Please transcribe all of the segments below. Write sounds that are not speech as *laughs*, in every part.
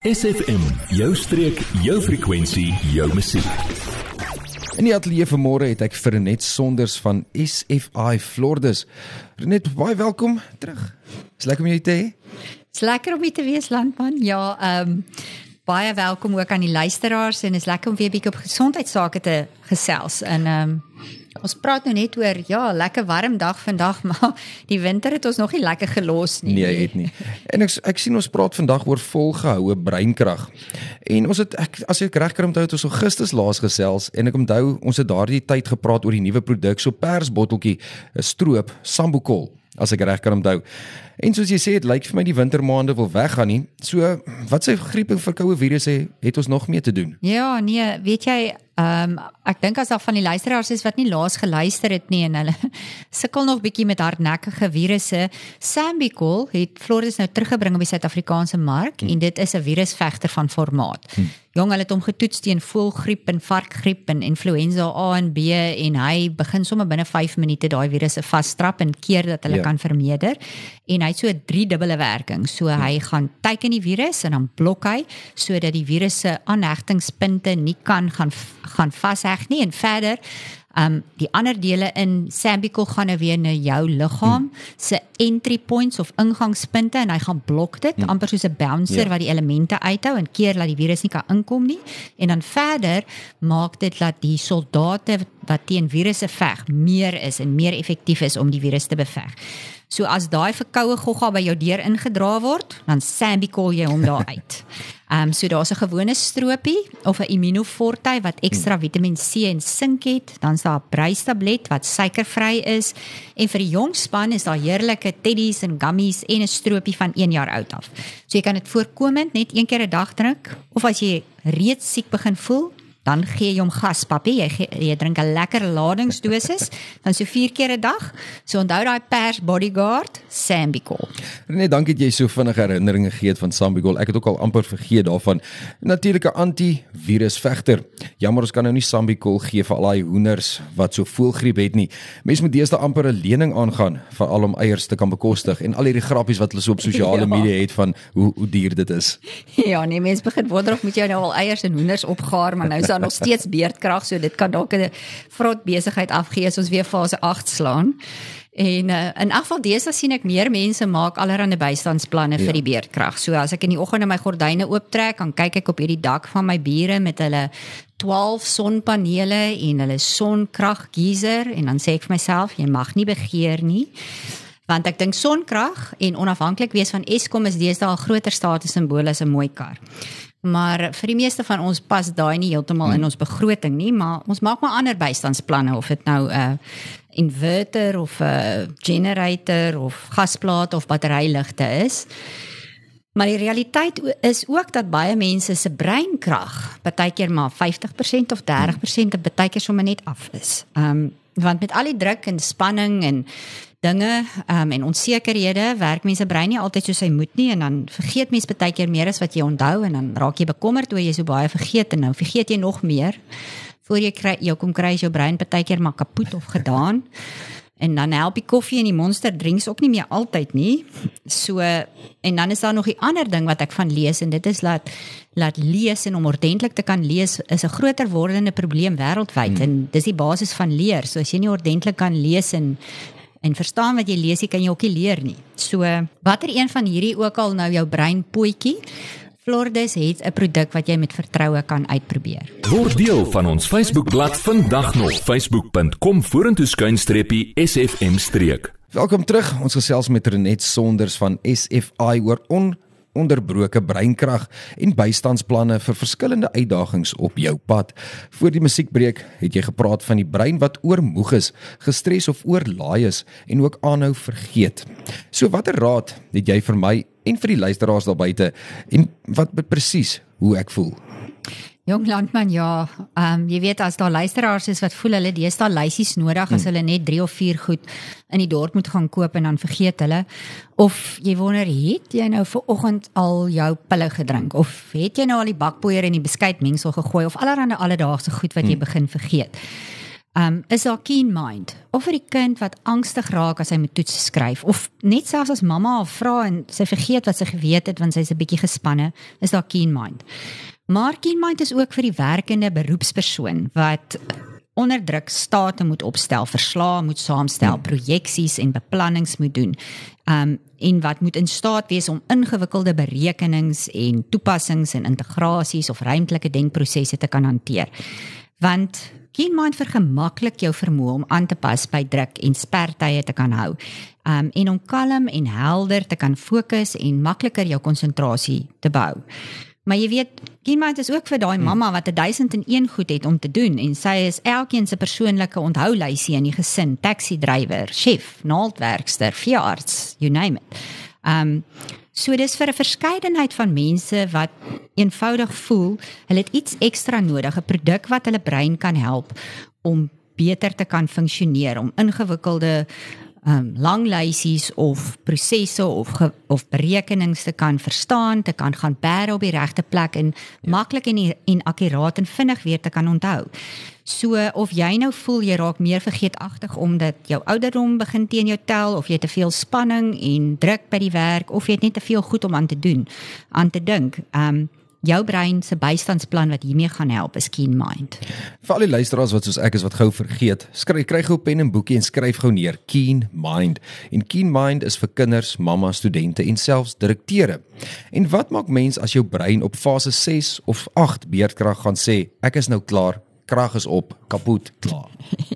SFM, jou streek, jou frekwensie, jou musiek. In die ateljee vanmôre het ek vir Renet Sonders van SFI Flordes. Renet, baie welkom terug. Is lekker om jou te hê. Dis lekker om hier te wees landman. Ja, ehm um, baie welkom ook aan die luisteraars en is lekker om weer bietjie op gesondheidsake te gesels. En ehm um, Ons praat nou net oor ja, lekker warm dag vandag, *laughs* maar die winter het ons nog nie lekker gelos nie. Nee, het nie. En ek ek sien ons praat vandag oor volgehoue breinkrag. En ons het ek as ek reg kan onthou het ons Augustus laas gesels en ek onthou ons het daardie tyd gepraat oor die nuwe produk so persbotteltjie, 'n stroop, Sambokol, as ek reg kan onthou. En soos jy sê, dit lyk vir my die wintermaande wil weggaan nie. So, wat sê griep en verkoue virusse het ons nog mee te doen? Ja, nee, weet jy, Ehm um, ek dink as daar van die luisteraars is wat nie laas geluister het nie en hulle *laughs* sukkel nog bietjie met hardnekkige virusse. Sambicol het Floris nou teruggebring op die Suid-Afrikaanse mark hm. en dit is 'n virusvegter van formaat. Hm. Jong, hulle het hom getoets teen voëlgriep en varkgriep en influenza A en B en hy begin sommer binne 5 minute daai virusse vasstrap en keer dat hulle ja. kan vermeerder en hy het so 'n driedubbele werking. So hm. hy gaan teiken die virus en dan blok hy sodat die virus se aanhegtingspunte nie kan gaan gaan vasheg nie en verder um die ander dele in Sambical gaan nou weer na jou liggaam hmm. se entry points of ingangspunte en hy gaan blok dit hmm. amper soos 'n bouncer ja. wat die elemente uithou en keer dat die virus nie kan inkom nie en dan verder maak dit dat die soldate wat teen virusse veg meer is en meer effektief is om die virus te beveg. So as daai verkoue gogga by jou deur ingedra word, dan Sambical jy hom daar uit. *laughs* Ehm um, so daar's 'n gewone stroopie of 'n Immunoforte wat ekstra hmm. Vitamiin C en sink het, dan's daar 'n breistablet wat suikervry is en vir die jong span is daar heerlike teddies en gummies en 'n stroopie van 1 jaar oud af. So jy kan dit voorkomend net een keer 'n dag drink of as jy reeds siek begin voel, dan gee jy hom gas papie jy gee, jy drink 'n lekker ladingsdosis. Dan so 4 keer 'n dag. So onthou daai pers bodyguard Sambicol nee dankie dat jy so vinnig herinneringe gee van Sambicol ek het ook al amper vergeet daarvan. Natuurlike antivirusvegter. Jammer ons kan nou nie Sambicol gee vir al daai hoenders wat so voelgriep het nie. Mense moet deesdae amper 'n lening aangaan vir al om eiers te kan bekostig en al hierdie grappies wat hulle so op sosiale *laughs* ja. media het van hoe hoe duur dit is. Ja nee mense begin wonder of moet jy nou al eiers en hoenders opgaar maar nou daar nog steeds beerdkrag, so dit kan dalk 'n vrot besigheid afgee as ons weer fase 8 slaan. En uh, in afval desa sien ek meer mense maak allerlei bystandsplanne ja. vir die beerdkrag. So as ek in die oggend my gordyne ooptrek, dan kyk ek op hierdie dak van my bure met hulle 12 sonpanele en hulle sonkraggeyser en dan sê ek vir myself, jy mag nie begeer nie want ek dink sonkrag en onafhanklik wees van Eskom is deesdae 'n groter status simbool as 'n mooi kar. Maar vir die meeste van ons pas daai nie heeltemal hmm. in ons begroting nie, maar ons maak maar ander bystandsplanne of dit nou 'n uh, inverter of 'n uh, generator of gasplaat of batteryligte is. Maar die realiteit is ook dat baie mense se breinkrag partykeer maar 50% of 30% of partykeer sommer net af is. Ehm um, want met al die druk en spanning en dinge um, en onsekerhede werk mense brein nie altyd soos hy moet nie en dan vergeet mense baie keer meer as wat jy onthou en dan raak jy bekommerd oor jy so baie vergeet en nou. Vergeet jy nog meer voor jy kry jou kom kry jou brein baie keer maar kapot of gedaan. *laughs* En dan help die koffie en die monster drinks ook nie meer altyd nie. So en dan is daar nog 'n ander ding wat ek van lees en dit is dat laat lees en om ordentlik te kan lees is 'n groter wordende probleem wêreldwyd. Hmm. en dis die basis van leer. So as jy nie ordentlik kan lees en en verstaan wat jy lees, jy kan jy ook nie leer nie. So, watter een van hierdie ook al nou jou brein potjie Flordes het 'n produk wat jy met vertroue kan uitprobeer. Word deel van ons Facebookblad vandag nog facebook.com vorentoe skuinstreepie sfm streek. Welkom terug. Ons gesels met Renet Sonders van SFI oor on onderbroke breinkrag en bystandsplanne vir verskillende uitdagings op jou pad. Voor die musiekbreek het jy gepraat van die brein wat oormoeg is, gestres of oorlaai is en ook aanhou vergeet. So watter raad het jy vir my en vir die luisteraars daar buite en wat presies hoe ek voel? Jong landman ja, ehm um, jy weet as daar luisteraars is wat voel hulle deesdae lysies nodig as hmm. hulle net 3 of 4 goed in die dorp moet gaan koop en dan vergeet hulle of jy wonder het jy nou ver oggend al jou pille gedrink of het jy nou al die bakpoeier in die beskuitmengsel gegooi of allerlei alledaagse goed wat jy hmm. begin vergeet. Um is daar keen mind of vir die kind wat angstig raak as hy moet toets skryf of net selfs as mamma haar vra en sy vergeet wat sy geweet het want sy's 'n bietjie gespanne, is daar keen mind. Maar keen mind is ook vir die werkende beroepspersoon wat onder druk state moet opstel, verslae moet saamstel, hmm. projeksies en beplannings moet doen. Um en wat moet in staat wees om ingewikkelde berekenings en toepassings en integrasies of ruimtelike denkprosesse te kan hanteer. Want KeenMind vergemaklik jou vermoë om aan te pas by druk en spertye te kan hou. Um en om kalm en helder te kan fokus en makliker jou konsentrasie te bou. Maar jy weet, Kienmind is ook vir daai hmm. mamma wat 1001 goed het om te doen en sy is elkeen se persoonlike onthoulysie in die gesin, taxi drywer, chef, naaldwerkster, veearts, you name it. Um so dis vir 'n verskeidenheid van mense wat eenvoudig voel hulle het iets ekstra nodig, 'n produk wat hulle brein kan help om beter te kan funksioneer, om ingewikkelde um lang lysies of prosesse of ge, of berekenings te kan verstaan, te kan gaan bære op die regte plek en ja. maklik en en akkuraat en vinnig weer te kan onthou. So of jy nou voel jy raak meer vergeetagtig omdat jou ouderdom begin teen jou tel of jy te veel spanning en druk by die werk of jy het net te veel goed om aan te doen, aan te dink. Um jou brein se bystandsplan wat hiermee gaan help is Keen Mind. Vir al die luisteraars wat soos ek is wat gou vergeet, skryf kry gou pen en boekie en skryf gou neer Keen Mind. En Keen Mind is vir kinders, mamma, studente en selfs direkteure. En wat maak mens as jou brein op fase 6 of 8 beerdkrag gaan sê ek is nou klaar, krag is op, kapot, klaar.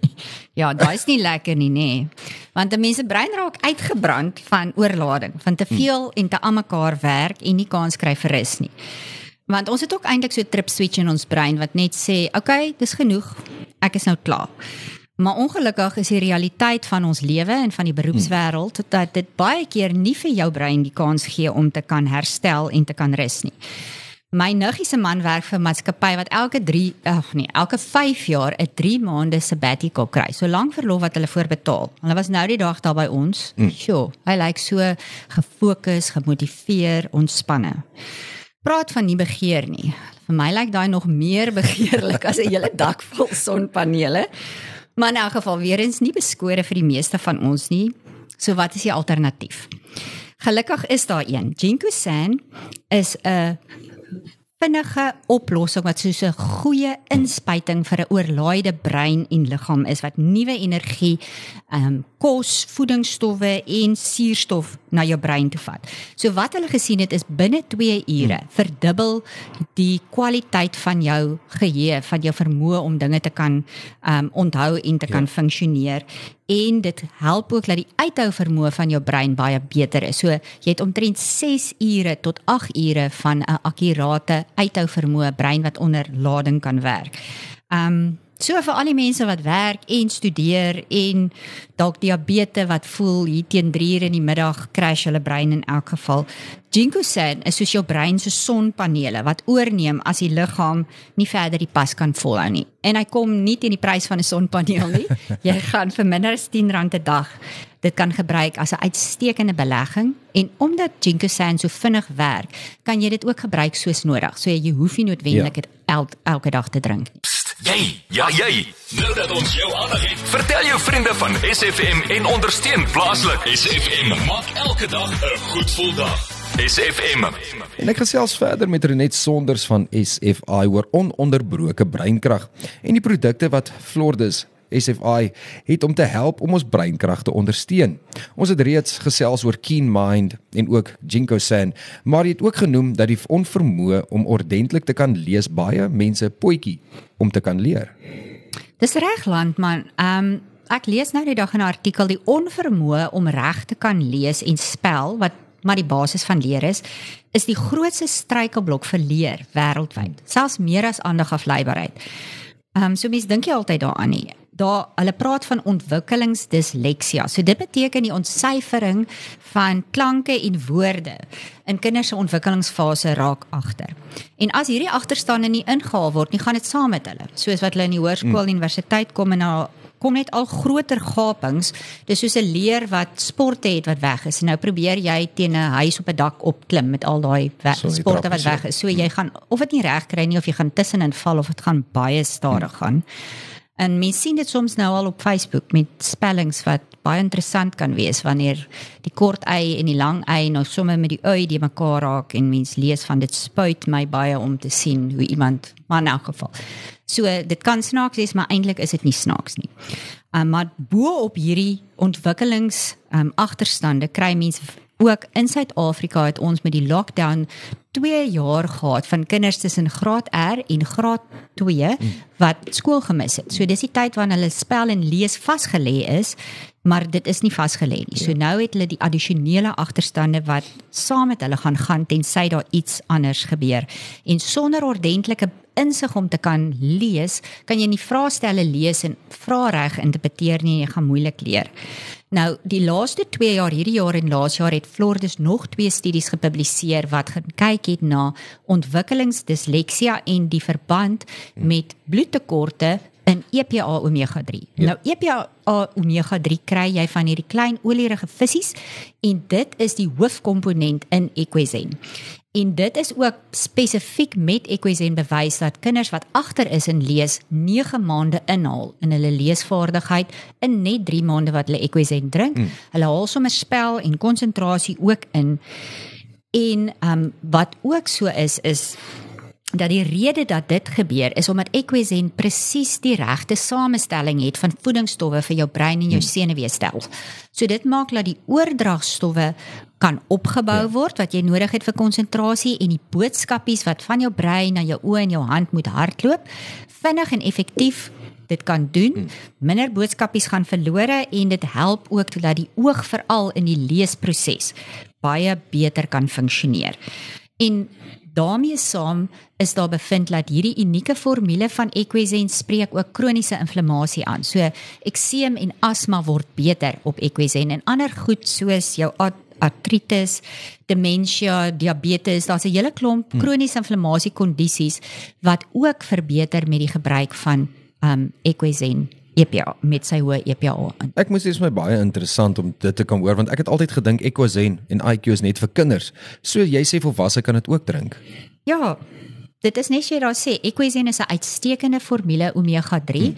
*laughs* ja, daai is nie lekker nie, nê. Nee. Want 'n mens se brein raak uitgebrand van oorlading, van te veel hmm. en te almekaar werk en nie kans kry vir rus nie. Want ons het ook eintlik so 'n trip switch in ons brein wat net sê, "Oké, okay, dis genoeg. Ek is nou klaar." Maar ongelukkig is die realiteit van ons lewe en van die beroepswêreld dat dit baie keer nie vir jou brein die kans gee om te kan herstel en te kan rus nie. My nuggie se man werk vir 'n maatskappy wat elke 3, ag nee, elke 5 jaar 'n 3 maande sabbatical kry. So lank verlof wat hulle voorbetaal. Hulle was nou die dag daar by ons. Mm. Sjoe, hy lyk so gefokus, gemotiveer, ontspanne praat van nie begeer nie. Vir my lyk daai nog meer begeerlik as 'n hele dak vol sonpanele. Maar in elk geval weer eens nie beskore vir die meeste van ons nie. So wat is die alternatief? Gelukkig is daar een. Jinko San is 'n vinnige oplossing wat soos 'n goeie inspuiting vir 'n oorlaaide brein en liggaam is wat nuwe energie, ehm um, kos, voedingsstowwe en suurstof na jou brein toe vat. So wat hulle gesien het is binne 2 ure hmm. verdubbel die kwaliteit van jou geheue, van jou vermoë om dinge te kan um, onthou en te ja. kan funksioneer en dit help ook dat die uithou vermoë van jou brein baie beter is. So jy het omtrent 6 ure tot 8 ure van 'n akkurate uithou vermoë brein wat onder lading kan werk. Um so vir al die mense wat werk en studeer en dalk diabetes wat voel hier teen 3 ure in die middag crash hulle brein in elk geval. Ginkgo-san is soos jou brein se sonpanele wat oorneem as die liggaam nie verder die pas kan volhou nie. En hy kom nie teen die prys van 'n sonpaneel nie. *laughs* Jy gaan vir minder as R10 'n dag dit kan gebruik as 'n uitstekende belegging en omdat Ginkgo-san so vinnig werk, kan jy dit ook gebruik soos nodig. So jy hoef nie noodwendig dit ja. el elke dag te drink nie. Jy, ja jy. Nou dat ons jou aandag het, vertel jou vriende van SFM en ondersteun plaaslik. SFM maak elke dag 'n goed gevoel dag. SFM. En ek gesels verder met Renet Sonders van SFI oor ononderbroke breinkrag en die produkte wat Flordus SFI het om te help om ons breinkrag te ondersteun. Ons het reeds gesels oor Keen Mind en ook Jinko San, maar jy het ook genoem dat die onvermoë om ordentlik te kan lees baie mense potjie om te kan leer. Dis reg landman. Ehm um, ek lees nou die dag 'n artikel die onvermoë om reg te kan lees en spel wat maar die basis van leer is, is die grootste struikelblok vir leer wêreldwyd, selfs meer as aandigafleibaarheid. Ehm um, so mense dink jy altyd daaraan nie daar hulle praat van ontwikkelingsdisleksia. So dit beteken die ontsyfering van klanke en woorde in kinders se ontwikkelingsfase raak agter. En as hierdie agterstande nie ingehaal word nie, gaan dit saam met hulle. Soos wat hulle in die hoërskool mm. universiteit kom en na kom net al groter gapings. Dis soos 'n leer wat sporte het wat weg is. Nou probeer jy teen 'n huis op 'n dak opklim met al daai sporte wat weg is. So jy gaan of dit nie reg kry nie of jy gaan tussenin val of dit gaan baie stadig gaan. En mens sien dit soms nou al op Facebook met spellings wat baie interessant kan wees wanneer die kort y en die lang y nou sommer met die y die mekaar raak en mens lees van dit spuit my baie om te sien hoe iemand maar in elk geval. So dit kan snaaks wees, maar eintlik is dit nie snaaks nie. Um, maar bo op hierdie ontwikkelings um, agterstande kry mense ook in Suid-Afrika het ons met die lockdown 2 jaar gehad van kinders tussen graad R en graad 2 wat skool gemis het. So dis die tyd wanneer hulle spel en lees vasgelê is, maar dit is nie vasgelê nie. So nou het hulle die addisionele agterstande wat saam met hulle gaan gaan tensy daar iets anders gebeur. En sonder ordentlike insig om te kan lees, kan jy nie vraestelle lees en vra reg interpreteer nie, jy gaan moeilik leer. Nou, die laaste 2 jaar, hierdie jaar en laas jaar het Floridas nog twee studies gepubliseer wat gekyk het na ontwikkelingsdisleksia en die verband met bloedtekorte in EPA omega 3. Ja. Nou EPA omega 3 kry jy van hierdie klein olierige visse en dit is die hoofkomponent in Equizen. En dit is ook spesifiek met Equizen bewys dat kinders wat agter is in lees 9 maande inhaal in hulle leesvaardigheid in net 3 maande wat hulle Equizen drink. Mm. Hulle haal sommer spel en konsentrasie ook in. En ehm um, wat ook so is is dat die rede dat dit gebeur is omdat Equizen presies die regte samestelling het van voedingsstowwe vir jou brein en jou hmm. senuweestelsel. So dit maak dat die oordragstowwe kan opgebou ja. word wat jy nodig het vir konsentrasie en die boodskapies wat van jou brein na jou oë en jou hand moet hardloop vinnig en effektief dit kan doen. Hmm. Minder boodskapies gaan verlore en dit help ook dat die oog veral in die leesproses baie beter kan funksioneer. En daarmee saam is daar bevind dat hierdie unieke formule van Equizen spreek ook kroniese inflammasie aan. So ekseem en asma word beter op Equizen en ander goed soos jou artritis, demensie, diabetes, daar's 'n hele klomp hmm. kroniese inflammasie kondisies wat ook verbeter met die gebruik van um Equizen EPA met sy hoë EPA in. Ek moet sê dit is my baie interessant om dit te kan hoor want ek het altyd gedink Equizen en IQ is net vir kinders. So jy sê volwasse kan dit ook drink. Ja. Dit is net jy daar sê Equizen is 'n uitstekende formule omega 3. Hmm.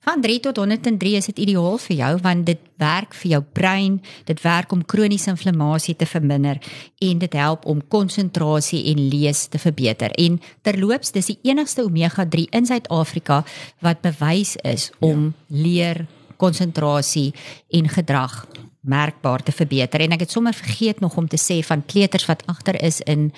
Van 3 tot 103 is dit ideaal vir jou want dit werk vir jou brein, dit werk om kroniese inflammasie te verminder en dit help om konsentrasie en lees te verbeter. En terloops, dis die enigste omega 3 in Suid-Afrika wat bewys is om ja. leer, konsentrasie en gedrag merkbaar te verbeter en ek het sommer vergeet nog om te sê van kleuters wat agter is in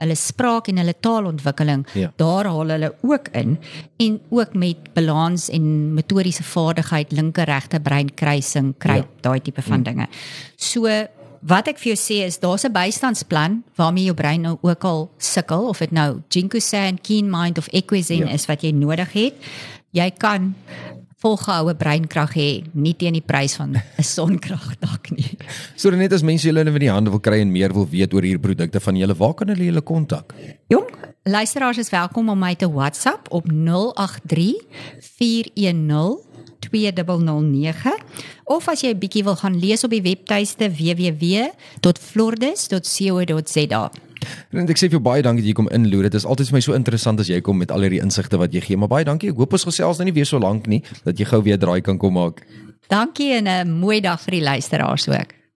hulle spraak en hulle taalontwikkeling ja. daar haal hulle ook in en ook met balans en motoriese vaardigheid linker regte breinkruising kry ja. daai tipe van mm. dinge. So wat ek vir jou sê is daar's 'n bystandsplan waarmee jou brein nou ook al sukkel of dit nou Jinkusan, Keen Mind of Equizen ja. is wat jy nodig het. Jy kan volgehoue breinkrag hê nie teen die prys van *laughs* 'n sonkragdak nie. So net as mense julle in die hande wil kry en meer wil weet oor hierdie produkte van julle, waar kan hulle julle kontak? Jong, luisteraars is welkom om my te WhatsApp op 083 410 2009 of as jy 'n bietjie wil gaan lees op die webtuiste www.flordes.co.za. En ek sê vir jou baie dankie dat jy kom inloer. Dit is altyd vir my so interessant as jy kom met al hierdie insigte wat jy gee. Maar baie dankie. Ek hoop ons gesels nou nie weer so lank nie dat jy gou weer draai kan kom maak. Dankie en 'n mooi dag vir die luisteraars ook.